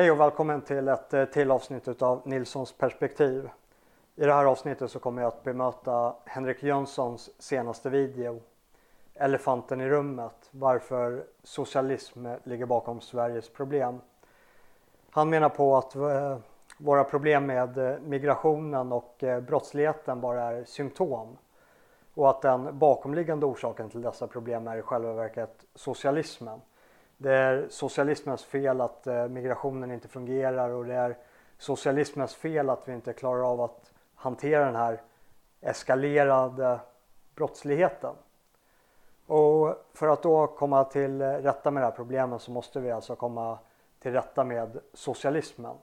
Hej och välkommen till ett eh, till avsnitt av Nilssons perspektiv. I det här avsnittet så kommer jag att bemöta Henrik Jönssons senaste video Elefanten i rummet, varför socialism ligger bakom Sveriges problem. Han menar på att eh, våra problem med eh, migrationen och brottsligheten bara är symptom och att den bakomliggande orsaken till dessa problem är i själva verket socialismen. Det är socialismens fel att eh, migrationen inte fungerar och det är socialismens fel att vi inte klarar av att hantera den här eskalerade brottsligheten. Och för att då komma till rätta med det här problemet så måste vi alltså komma till rätta med socialismen.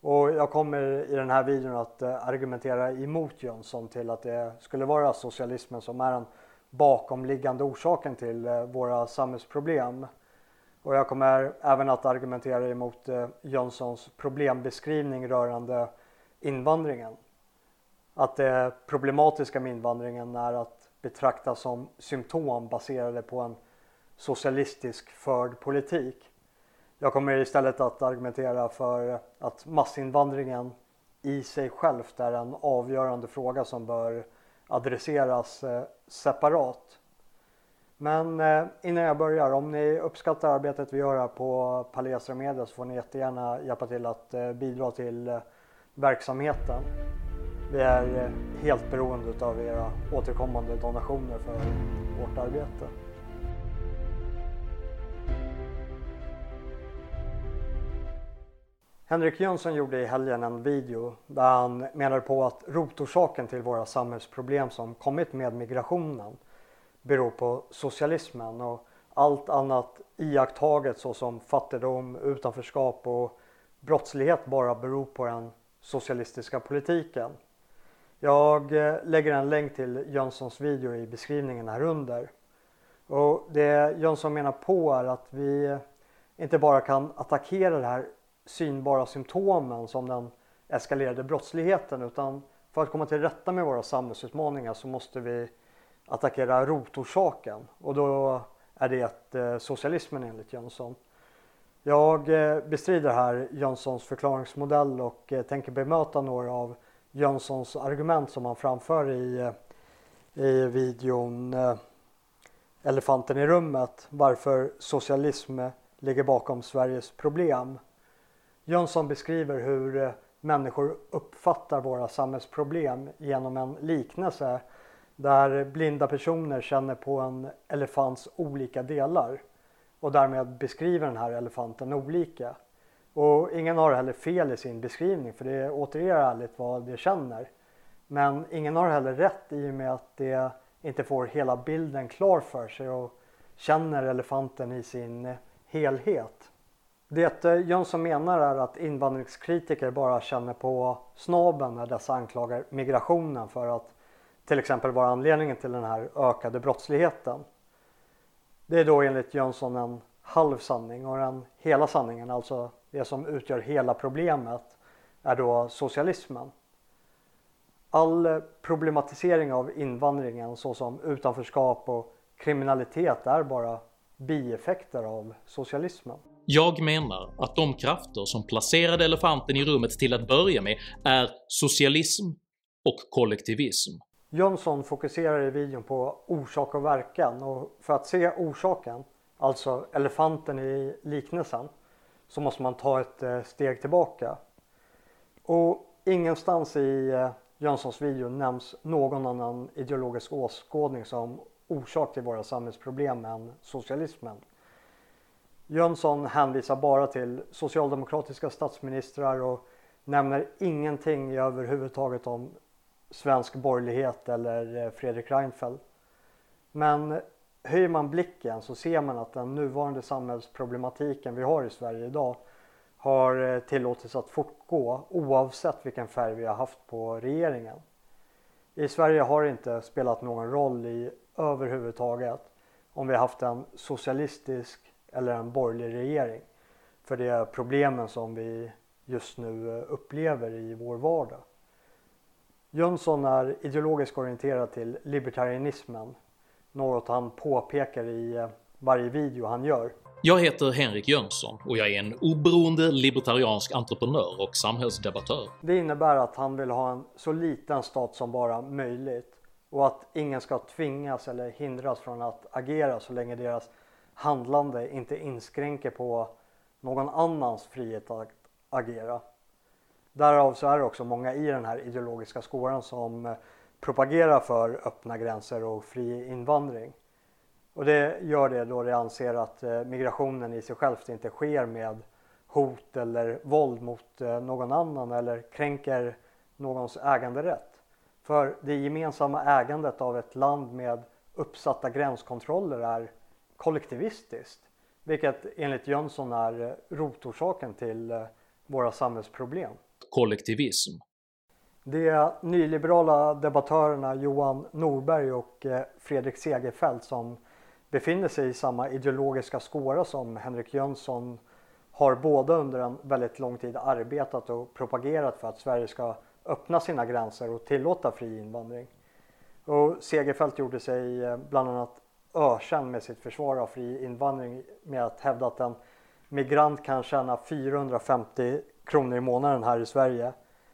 Och jag kommer i den här videon att eh, argumentera emot Jönsson till att det skulle vara socialismen som är den bakomliggande orsaken till eh, våra samhällsproblem. Och jag kommer även att argumentera emot eh, Jönssons problembeskrivning rörande invandringen. Att det problematiska med invandringen är att betrakta som symptom baserade på en socialistisk förd politik. Jag kommer istället att argumentera för att massinvandringen i sig självt är en avgörande fråga som bör adresseras eh, separat. Men eh, innan jag börjar, om ni uppskattar arbetet vi gör här på Palestra Media så får ni jättegärna hjälpa till att eh, bidra till eh, verksamheten. Vi är helt beroende av era återkommande donationer för vårt arbete. Henrik Jönsson gjorde i helgen en video där han menade på att rotorsaken till våra samhällsproblem som kommit med migrationen beror på socialismen och allt annat iakttaget såsom fattigdom, utanförskap och brottslighet bara beror på den socialistiska politiken. Jag eh, lägger en länk till Jönssons video i beskrivningen här under. Och det Jönsson menar på är att vi inte bara kan attackera de här synbara symptomen som den eskalerade brottsligheten utan för att komma till rätta med våra samhällsutmaningar så måste vi attackera rotorsaken och då är det eh, socialismen enligt Jönsson. Jag eh, bestrider här Jönssons förklaringsmodell och eh, tänker bemöta några av Jönssons argument som han framför i, i videon Elefanten i rummet varför socialism ligger bakom Sveriges problem. Jönsson beskriver hur människor uppfattar våra samhällsproblem genom en liknelse där blinda personer känner på en elefants olika delar och därmed beskriver den här elefanten olika. Och ingen har heller fel i sin beskrivning för det återger ärligt vad de känner. Men ingen har heller rätt i och med att de inte får hela bilden klar för sig och känner elefanten i sin helhet. Det Jönsson menar är att invandringskritiker bara känner på snaben när dessa anklagar migrationen för att till exempel vara anledningen till den här ökade brottsligheten. Det är då enligt Jönsson en halv sanning och den hela sanningen, alltså det som utgör hela problemet, är då socialismen. All problematisering av invandringen såsom utanförskap och kriminalitet är bara bieffekter av socialismen. Jag menar att de krafter som placerade elefanten i rummet till att börja med är socialism och kollektivism. Jönsson fokuserar i videon på orsak och verkan och för att se orsaken, alltså elefanten i liknelsen, så måste man ta ett eh, steg tillbaka. Och ingenstans i eh, Jönssons video nämns någon annan ideologisk åskådning som orsak till våra samhällsproblem än socialismen. Jönsson hänvisar bara till socialdemokratiska statsministrar och nämner ingenting överhuvudtaget om svensk borgerlighet eller eh, Fredrik Reinfeldt. Men höjer man blicken så ser man att den nuvarande samhällsproblematiken vi har i Sverige idag har eh, tillåtits att fortgå oavsett vilken färg vi har haft på regeringen. I Sverige har det inte spelat någon roll i överhuvudtaget om vi har haft en socialistisk eller en borgerlig regering. För det är problemen som vi just nu eh, upplever i vår vardag. Jönsson är ideologiskt orienterad till libertarianismen, något han påpekar i eh, varje video han gör. Jag heter Henrik Jönsson och jag är en oberoende libertariansk entreprenör och samhällsdebattör. Det innebär att han vill ha en så liten stat som bara möjligt och att ingen ska tvingas eller hindras från att agera så länge deras handlande inte inskränker på någon annans frihet att agera. Därav så är det också många i den här ideologiska skåran som eh, propagerar för öppna gränser och fri invandring. Och det gör det då de anser att eh, migrationen i sig själv inte sker med hot eller våld mot eh, någon annan eller kränker någons äganderätt. För det gemensamma ägandet av ett land med uppsatta gränskontroller är kollektivistiskt. Vilket enligt Jönsson är rotorsaken till våra samhällsproblem. Kollektivism. De nyliberala debattörerna Johan Norberg och eh, Fredrik Segerfeldt som befinner sig i samma ideologiska skåra som Henrik Jönsson har båda under en väldigt lång tid arbetat och propagerat för att Sverige ska öppna sina gränser och tillåta fri invandring. Och Segerfeldt gjorde sig eh, bland annat ökänd med sitt försvar av fri invandring med att hävda att en migrant kan tjäna 450 kronor i månaden här i Sverige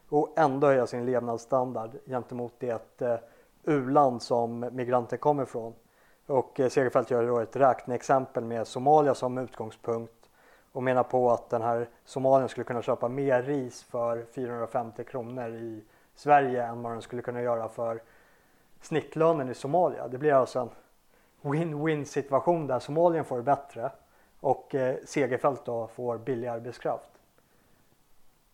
och ändå höja sin levnadsstandard gentemot det eh, u-land som migranter kommer ifrån. Och eh, Segerfeldt gör då ett räkneexempel med Somalia som utgångspunkt och menar på att den här Somalien skulle kunna köpa mer ris för 450 kronor i Sverige än vad den skulle kunna göra för snittlönen i Somalia. Det blir alltså en win-win situation där Somalien får det bättre och eh, Segerfeldt då får billig arbetskraft.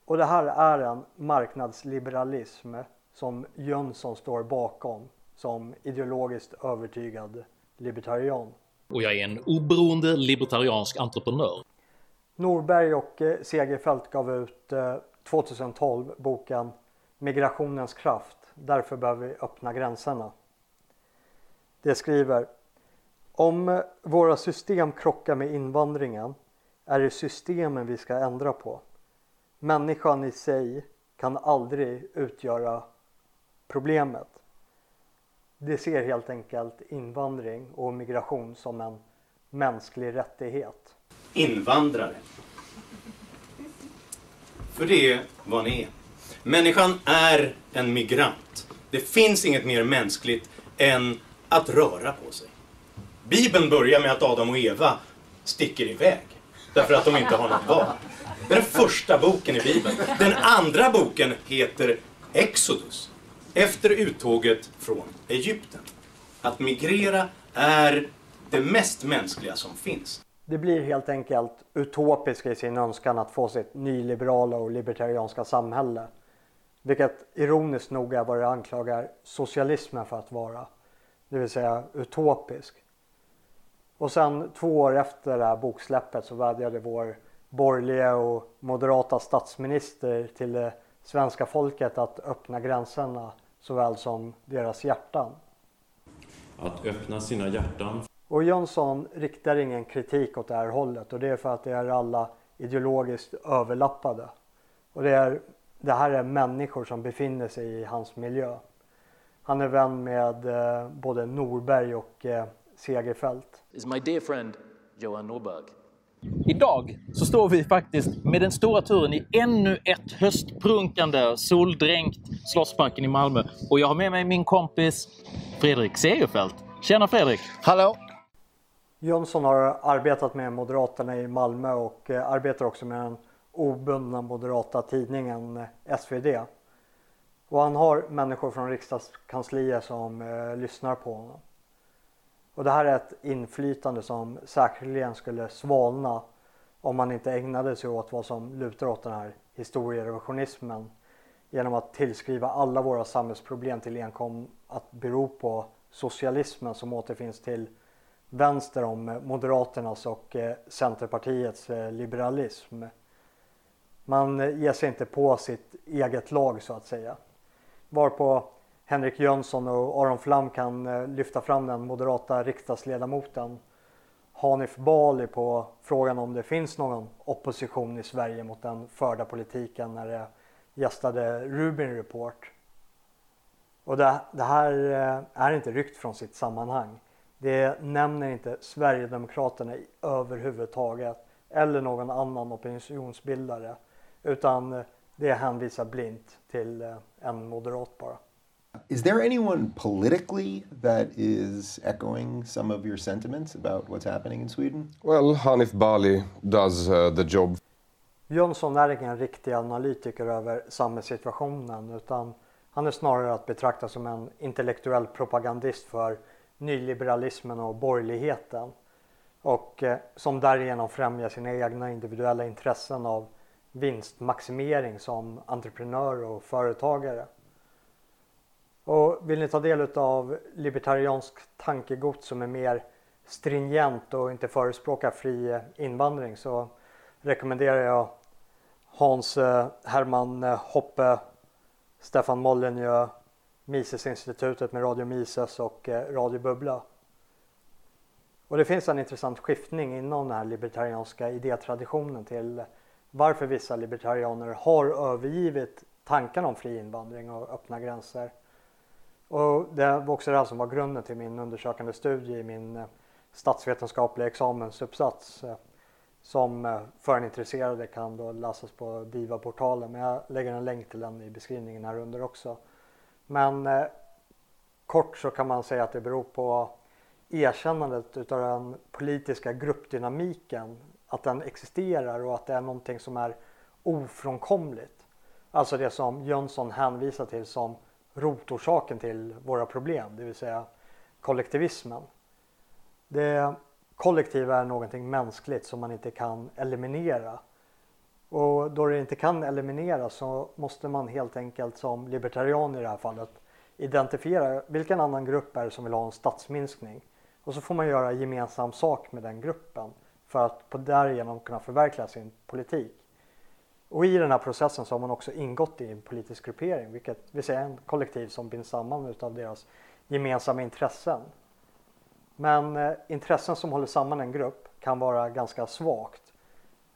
Och det här är en marknadsliberalism som Jönsson står bakom som ideologiskt övertygad libertarian. Och jag är en oberoende libertariansk entreprenör. Norberg och eh, Segerfeldt gav ut 2012 eh, boken Migrationens kraft. Därför behöver vi öppna gränserna. Det skriver Om eh, våra system krockar med invandringen är det systemen vi ska ändra på. Människan i sig kan aldrig utgöra problemet. Det ser helt enkelt invandring och migration som en mänsklig rättighet. Invandrare. För det är vad ni är. Människan är en migrant. Det finns inget mer mänskligt än att röra på sig. Bibeln börjar med att Adam och Eva sticker iväg. Därför att de inte har något barn. Det är den första boken i Bibeln. Den andra boken heter Exodus efter uttåget från Egypten. Att migrera är det mest mänskliga som finns. Det blir helt enkelt utopiskt i sin önskan att få sitt nyliberala och libertarianska samhälle. Vilket ironiskt nog är vad det anklagar socialismen för att vara. Det vill säga utopisk. Och sen två år efter det här boksläppet så vädjade vår borgerliga och moderata statsminister till det svenska folket att öppna gränserna såväl som deras hjärtan. Att öppna sina hjärtan. Och Jönsson riktar ingen kritik åt det här hållet och det är för att det är alla ideologiskt överlappade. Och det, är, det här är människor som befinner sig i hans miljö. Han är vän med eh, både Norberg och eh, Segerfeldt. Is my dear friend Johan Norberg. Idag så står vi faktiskt med den stora turen i ännu ett höstprunkande soldränkt Slottsparken i Malmö. Och jag har med mig min kompis Fredrik Segerfeldt. Tjena Fredrik! Hallå! Jönsson har arbetat med Moderaterna i Malmö och eh, arbetar också med den obundna moderata tidningen eh, SvD. Och han har människor från riksdagskansliet som eh, lyssnar på honom. Och det här är ett inflytande som säkerligen skulle svalna om man inte ägnade sig åt vad som lutar åt den här historierevisionismen genom att tillskriva alla våra samhällsproblem till enkom att bero på socialismen som återfinns till vänster om Moderaternas och eh, Centerpartiets eh, liberalism. Man eh, ger sig inte på sitt eget lag så att säga. Varpå Henrik Jönsson och Aron Flam kan eh, lyfta fram den moderata riksdagsledamoten Hanif Bali på frågan om det finns någon opposition i Sverige mot den förda politiken när det gästade Rubin Report. Och det, det här eh, är inte ryckt från sitt sammanhang. Det nämner inte Sverigedemokraterna överhuvudtaget eller någon annan opinionsbildare utan det hänvisar blint till eh, en moderat bara. Is there anyone politically that is echoing some of your sentiments about what's happening in Sweden? Well, Hanif Bali does uh, the job. Jönsson är ingen riktig analytiker över samhällssituationen utan han är snarare att betrakta som en intellektuell propagandist för nyliberalismen och borgerligheten och eh, som därigenom främjar sina egna individuella intressen av vinstmaximering som entreprenör och företagare. Och vill ni ta del av libertariansk tankegods som är mer stringent och inte förespråkar fri eh, invandring så rekommenderar jag Hans eh, Herman eh, Hoppe, Stefan Molyneux, Misesinstitutet med Radio Mises och Radio Bubbla. Och det finns en intressant skiftning inom den här libertarianska idétraditionen till varför vissa libertarianer har övergivit tanken om fri invandring och öppna gränser. Och det var också alltså det här som var grunden till min undersökande studie i min eh, statsvetenskapliga examensuppsats eh, som eh, för en intresserade kan då läsas på Diva-portalen. Men jag lägger en länk till den i beskrivningen här under också. Men eh, kort så kan man säga att det beror på erkännandet utav den politiska gruppdynamiken. Att den existerar och att det är någonting som är ofrånkomligt. Alltså det som Jönsson hänvisar till som rotorsaken till våra problem, det vill säga kollektivismen. Det kollektiva är någonting mänskligt som man inte kan eliminera. Och då det inte kan elimineras så måste man helt enkelt som libertarian i det här fallet identifiera vilken annan grupp är det som vill ha en statsminskning. Och så får man göra gemensam sak med den gruppen för att på därigenom kunna förverkliga sin politik. Och i den här processen så har man också ingått i en politisk gruppering, vilket vill säga en kollektiv som binds samman av deras gemensamma intressen. Men eh, intressen som håller samman en grupp kan vara ganska svagt.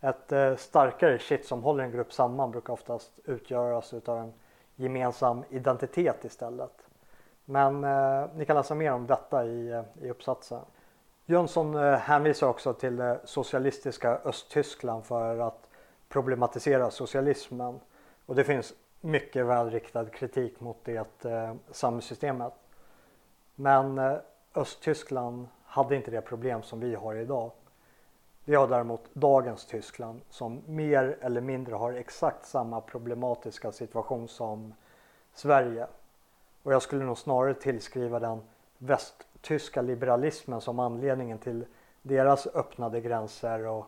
Ett eh, starkare kitt som håller en grupp samman brukar oftast utgöras av en gemensam identitet istället. Men eh, ni kan läsa mer om detta i, eh, i uppsatsen. Jönsson eh, hänvisar också till det socialistiska Östtyskland för att problematisera socialismen. Och det finns mycket välriktad kritik mot det eh, samhällssystemet. Men eh, Östtyskland hade inte det problem som vi har idag. Vi har däremot dagens Tyskland som mer eller mindre har exakt samma problematiska situation som Sverige. Och jag skulle nog snarare tillskriva den västtyska liberalismen som anledningen till deras öppnade gränser och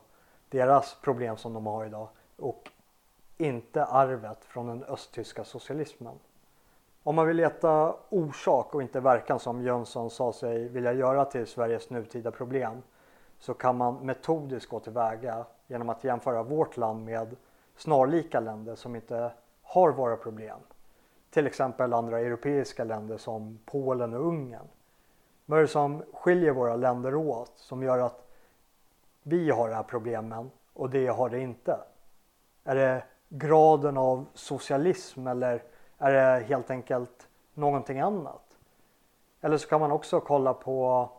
deras problem som de har idag och inte arvet från den östtyska socialismen. Om man vill leta orsak och inte verkan som Jönsson sa sig vilja göra till Sveriges nutida problem så kan man metodiskt gå tillväga genom att jämföra vårt land med snarlika länder som inte har våra problem. Till exempel andra europeiska länder som Polen och Ungern. Vad är det som skiljer våra länder åt som gör att vi har de här problemen och det har det inte? Är det graden av socialism eller är det helt enkelt någonting annat? Eller så kan man också kolla på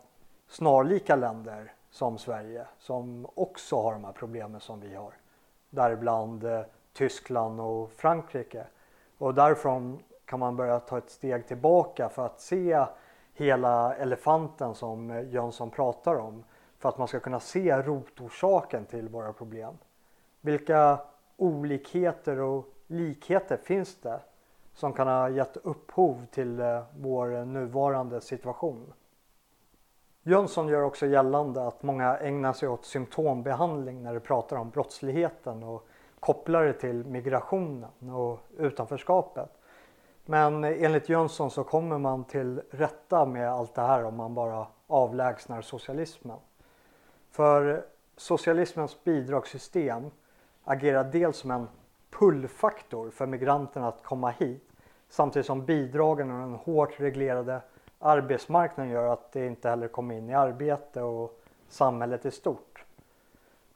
snarlika länder som Sverige som också har de här problemen som vi har. Däribland eh, Tyskland och Frankrike. Och därifrån kan man börja ta ett steg tillbaka för att se hela elefanten som eh, Jönsson pratar om. För att man ska kunna se rotorsaken till våra problem. Vilka olikheter och likheter finns det som kan ha gett upphov till eh, vår nuvarande situation. Jönsson gör också gällande att många ägnar sig åt symptombehandling när de pratar om brottsligheten och kopplar det till migrationen och utanförskapet. Men enligt Jönsson så kommer man till rätta med allt det här om man bara avlägsnar socialismen. För socialismens bidragssystem agerar dels som en pullfaktor för migranterna att komma hit samtidigt som bidragen och den hårt reglerade arbetsmarknaden gör att det inte heller kommer in i arbete och samhället i stort.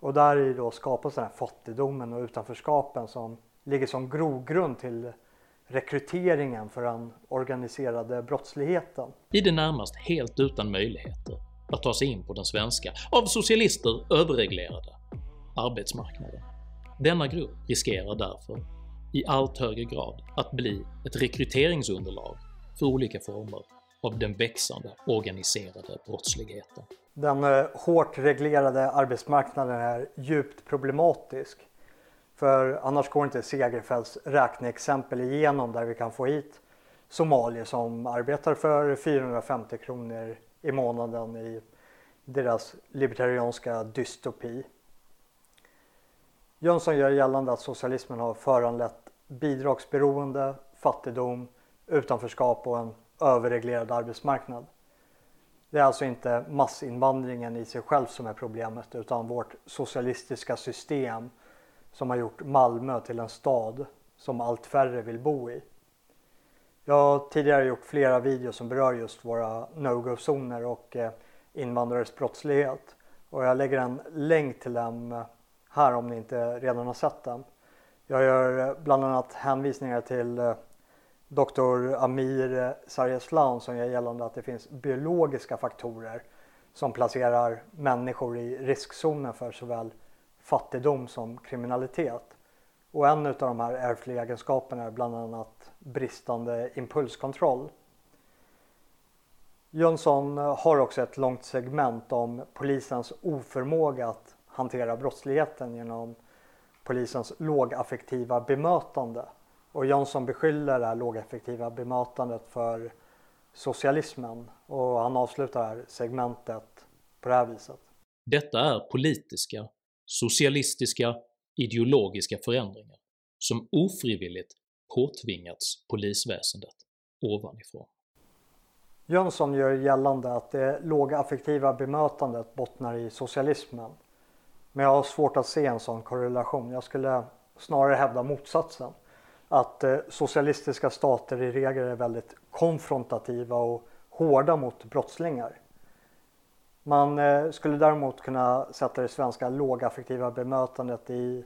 Och där i då skapas den här fattigdomen och utanförskapen som ligger som grogrund till rekryteringen för den organiserade brottsligheten. I det närmaste helt utan möjligheter att ta sig in på den svenska, av socialister överreglerade, arbetsmarknaden. Denna grupp riskerar därför i allt högre grad att bli ett rekryteringsunderlag för olika former av den växande organiserade brottsligheten. Den eh, hårt reglerade arbetsmarknaden är djupt problematisk. För annars går inte Segerfeldts räkneexempel igenom där vi kan få hit somalier som arbetar för 450 kronor i månaden i deras libertarianska dystopi. Jönsson gör gällande att socialismen har föranlett bidragsberoende, fattigdom, utanförskap och en överreglerad arbetsmarknad. Det är alltså inte massinvandringen i sig själv som är problemet utan vårt socialistiska system som har gjort Malmö till en stad som allt färre vill bo i. Jag har tidigare gjort flera videos som berör just våra no-go-zoner och eh, invandrares brottslighet och jag lägger en länk till dem eh, här om ni inte redan har sett den. Jag gör eh, bland annat hänvisningar till Dr. Amir Sarjeslan som gör gällande att det finns biologiska faktorer som placerar människor i riskzonen för såväl fattigdom som kriminalitet. Och en av de här ärftliga egenskaperna är bland annat bristande impulskontroll. Jönsson har också ett långt segment om polisens oförmåga att hantera brottsligheten genom polisens lågaffektiva bemötande. Och Jönsson beskyller det här lågaffektiva bemötandet för socialismen och han avslutar här segmentet på det här viset. Detta är politiska, socialistiska, ideologiska förändringar som ofrivilligt påtvingats polisväsendet ovanifrån. Jönsson gör gällande att det låga affektiva bemötandet bottnar i socialismen. Men jag har svårt att se en sån korrelation. Jag skulle snarare hävda motsatsen. Att eh, socialistiska stater i regel är väldigt konfrontativa och hårda mot brottslingar. Man eh, skulle däremot kunna sätta det svenska lågaffektiva bemötandet i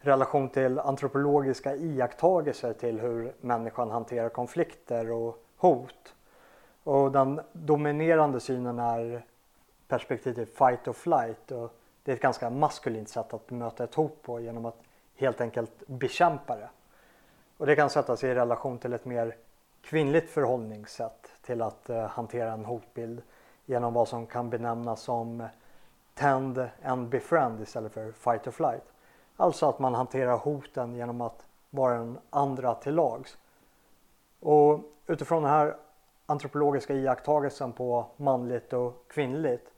relation till antropologiska iakttagelser till hur människan hanterar konflikter och hot. Och den dominerande synen är perspektivet fight or flight och det är ett ganska maskulint sätt att bemöta ett hot på genom att helt enkelt bekämpa det. Och det kan sättas i relation till ett mer kvinnligt förhållningssätt till att eh, hantera en hotbild genom vad som kan benämnas som tend and befriend istället för fight or flight. Alltså att man hanterar hoten genom att vara den andra till lags. Och utifrån den här antropologiska iakttagelsen på manligt och kvinnligt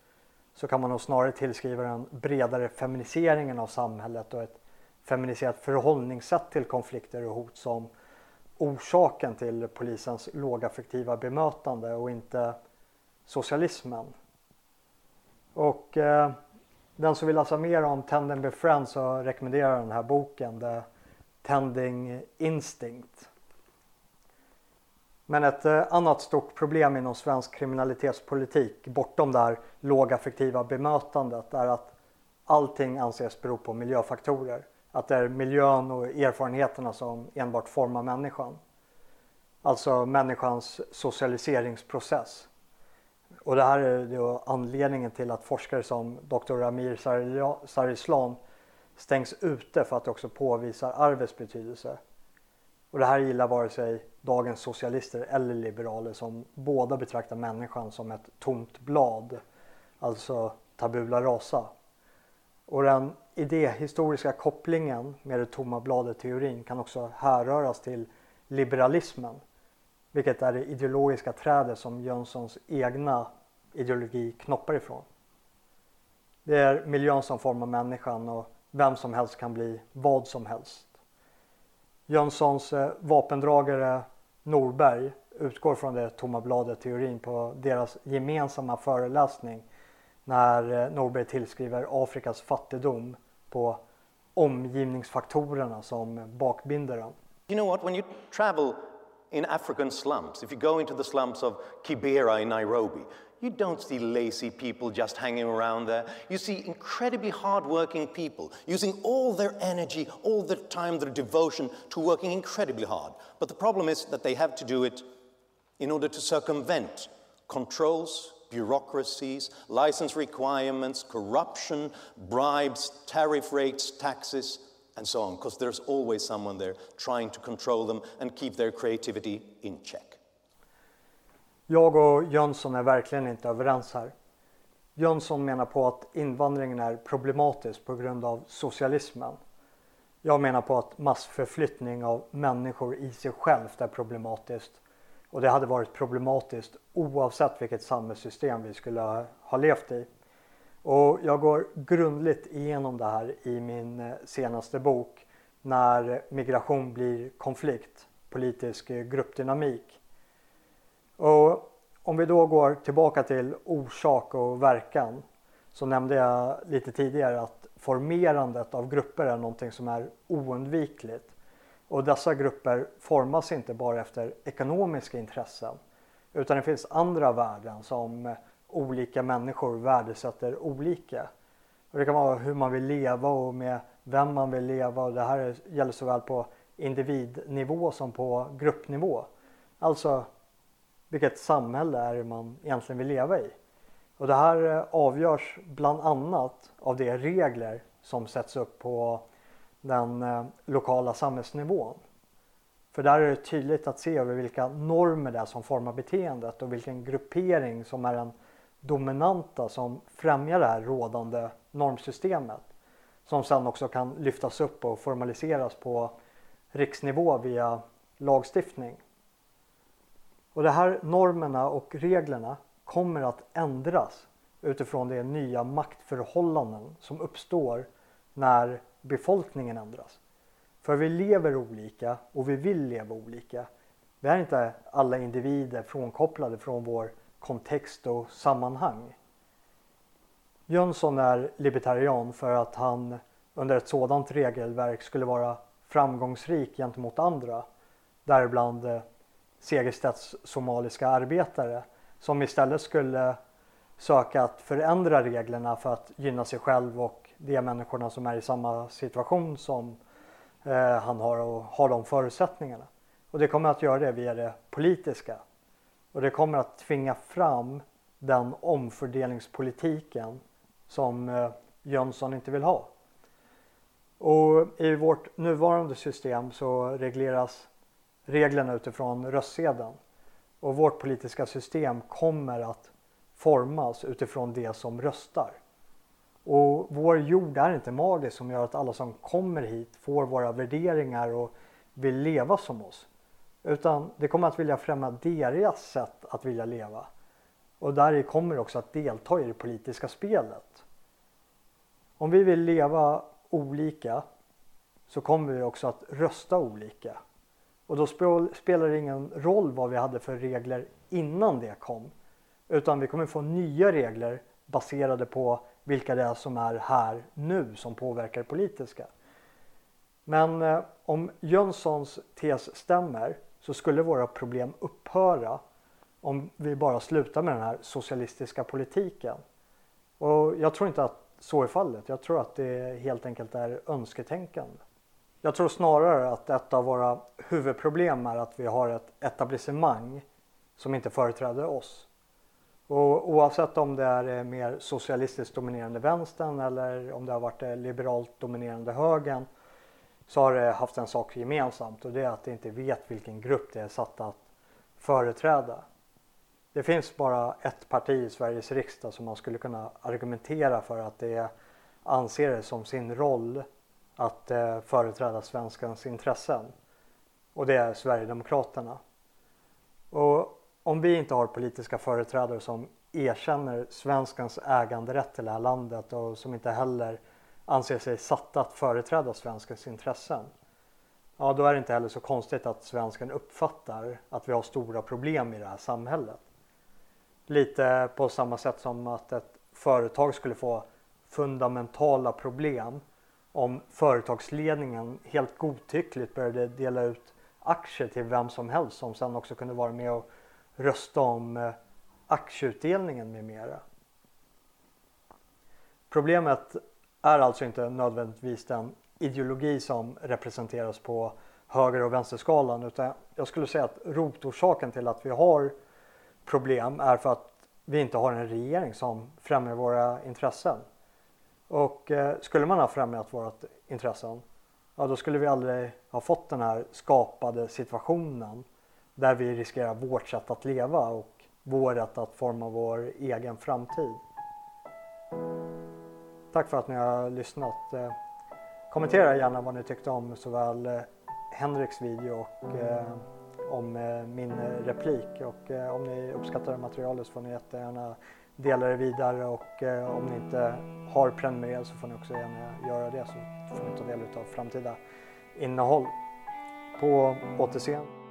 så kan man nog snarare tillskriva den bredare feminiseringen av samhället och ett feminiserat förhållningssätt till konflikter och hot som orsaken till polisens lågaffektiva bemötande och inte socialismen. Och eh, den som vill läsa mer om Tending Befriend så rekommenderar jag den här boken The Tending Instinct. Men ett eh, annat stort problem inom svensk kriminalitetspolitik bortom det här lågaffektiva bemötandet är att allting anses bero på miljöfaktorer. Att det är miljön och erfarenheterna som enbart formar människan. Alltså människans socialiseringsprocess. Och det här är då anledningen till att forskare som Dr. Amir Sarislan stängs ute för att det också påvisar arvets betydelse. Och det här gillar vare sig dagens socialister eller liberaler som båda betraktar människan som ett tomt blad, alltså tabula rasa. Och den idéhistoriska kopplingen med det tomma bladet-teorin kan också härröras till liberalismen vilket är det ideologiska trädet som Jönssons egna ideologi knoppar ifrån. Det är miljön som formar människan och vem som helst kan bli vad som helst. Jönssons eh, vapendragare Norberg utgår från det tomma bladet-teorin på deras gemensamma föreläsning när eh, Norberg tillskriver Afrikas fattigdom på omgivningsfaktorerna som bakbinder den. You know what, when you travel in African slums, if you go into the slums of Kibera in Nairobi, you don't see lazy people just hanging around there. You see incredibly hardworking people using all their energy, all their time, their devotion to working incredibly hard. But the problem is that they have to do it in order to circumvent controls, bureaucracies, license requirements, corruption, bribes, tariff rates, taxes, and so on, because there's always someone there trying to control them and keep their creativity in check. Jag och Jönsson är verkligen inte överens här. Jönsson menar på att invandringen är problematisk på grund av socialismen. Jag menar på att massförflyttning av människor i sig självt är problematiskt. Och det hade varit problematiskt oavsett vilket samhällssystem vi skulle ha levt i. Och jag går grundligt igenom det här i min eh, senaste bok När migration blir konflikt, politisk eh, gruppdynamik. Och om vi då går tillbaka till orsak och verkan så nämnde jag lite tidigare att formerandet av grupper är någonting som är oundvikligt. Och dessa grupper formas inte bara efter ekonomiska intressen utan det finns andra värden som eh, olika människor värdesätter olika. Och det kan vara hur man vill leva och med vem man vill leva och det här gäller såväl på individnivå som på gruppnivå. Alltså vilket samhälle är det man egentligen vill leva i. Och det här eh, avgörs bland annat av de regler som sätts upp på den eh, lokala samhällsnivån. För där är det tydligt att se över vilka normer det är som formar beteendet och vilken gruppering som är den dominanta som främjar det här rådande normsystemet. Som sedan också kan lyftas upp och formaliseras på riksnivå via lagstiftning. Och de här normerna och reglerna kommer att ändras utifrån de nya maktförhållanden som uppstår när befolkningen ändras. För vi lever olika och vi vill leva olika. Vi är inte alla individer frånkopplade från vår kontext och sammanhang. Jönsson är libertarian för att han under ett sådant regelverk skulle vara framgångsrik gentemot andra, däribland eh, Segerstedts somaliska arbetare som istället skulle söka att förändra reglerna för att gynna sig själv och de människorna som är i samma situation som eh, han har och har de förutsättningarna. Och det kommer att göra det via det politiska. Och det kommer att tvinga fram den omfördelningspolitiken som eh, Jönsson inte vill ha. Och i vårt nuvarande system så regleras reglerna utifrån röstsedeln. Och vårt politiska system kommer att formas utifrån det som röstar. Och vår jord är inte magisk som gör att alla som kommer hit får våra värderingar och vill leva som oss. Utan det kommer att vilja främja deras sätt att vilja leva. Och där kommer också att delta i det politiska spelet. Om vi vill leva olika så kommer vi också att rösta olika. Och då spelar det ingen roll vad vi hade för regler innan det kom. Utan vi kommer få nya regler baserade på vilka det är som är här nu som påverkar det politiska. Men eh, om Jönssons tes stämmer så skulle våra problem upphöra om vi bara slutar med den här socialistiska politiken. Och jag tror inte att så är fallet. Jag tror att det helt enkelt är önsketänkande. Jag tror snarare att ett av våra huvudproblem är att vi har ett etablissemang som inte företräder oss. Och oavsett om det är eh, mer socialistiskt dominerande vänstern eller om det har varit eh, liberalt dominerande högern så har det haft en sak gemensamt och det är att det inte vet vilken grupp det är satt att företräda. Det finns bara ett parti i Sveriges riksdag som man skulle kunna argumentera för att det anser det som sin roll att eh, företräda svenskans intressen. Och det är Sverigedemokraterna. Och om vi inte har politiska företrädare som erkänner svenskans äganderätt till det här landet och som inte heller anser sig satta att företräda svenskens intressen. Ja, då är det inte heller så konstigt att svensken uppfattar att vi har stora problem i det här samhället. Lite på samma sätt som att ett företag skulle få fundamentala problem om företagsledningen helt godtyckligt började dela ut aktier till vem som helst som sen också kunde vara med och rösta om eh, aktieutdelningen med mera. Problemet är alltså inte nödvändigtvis den ideologi som representeras på höger och vänsterskalan utan jag skulle säga att rotorsaken till att vi har problem är för att vi inte har en regering som främjar våra intressen. Och eh, skulle man ha främjat våra intressen, ja då skulle vi aldrig ha fått den här skapade situationen där vi riskerar vårt sätt att leva och vår rätt att forma vår egen framtid. Tack för att ni har lyssnat. Eh, kommentera gärna vad ni tyckte om såväl eh, Henriks video och eh, om min replik och om ni uppskattar materialet så får ni jättegärna dela det vidare och om ni inte har prenumererat så får ni också gärna göra det så får ni ta del av framtida innehåll. På återseende.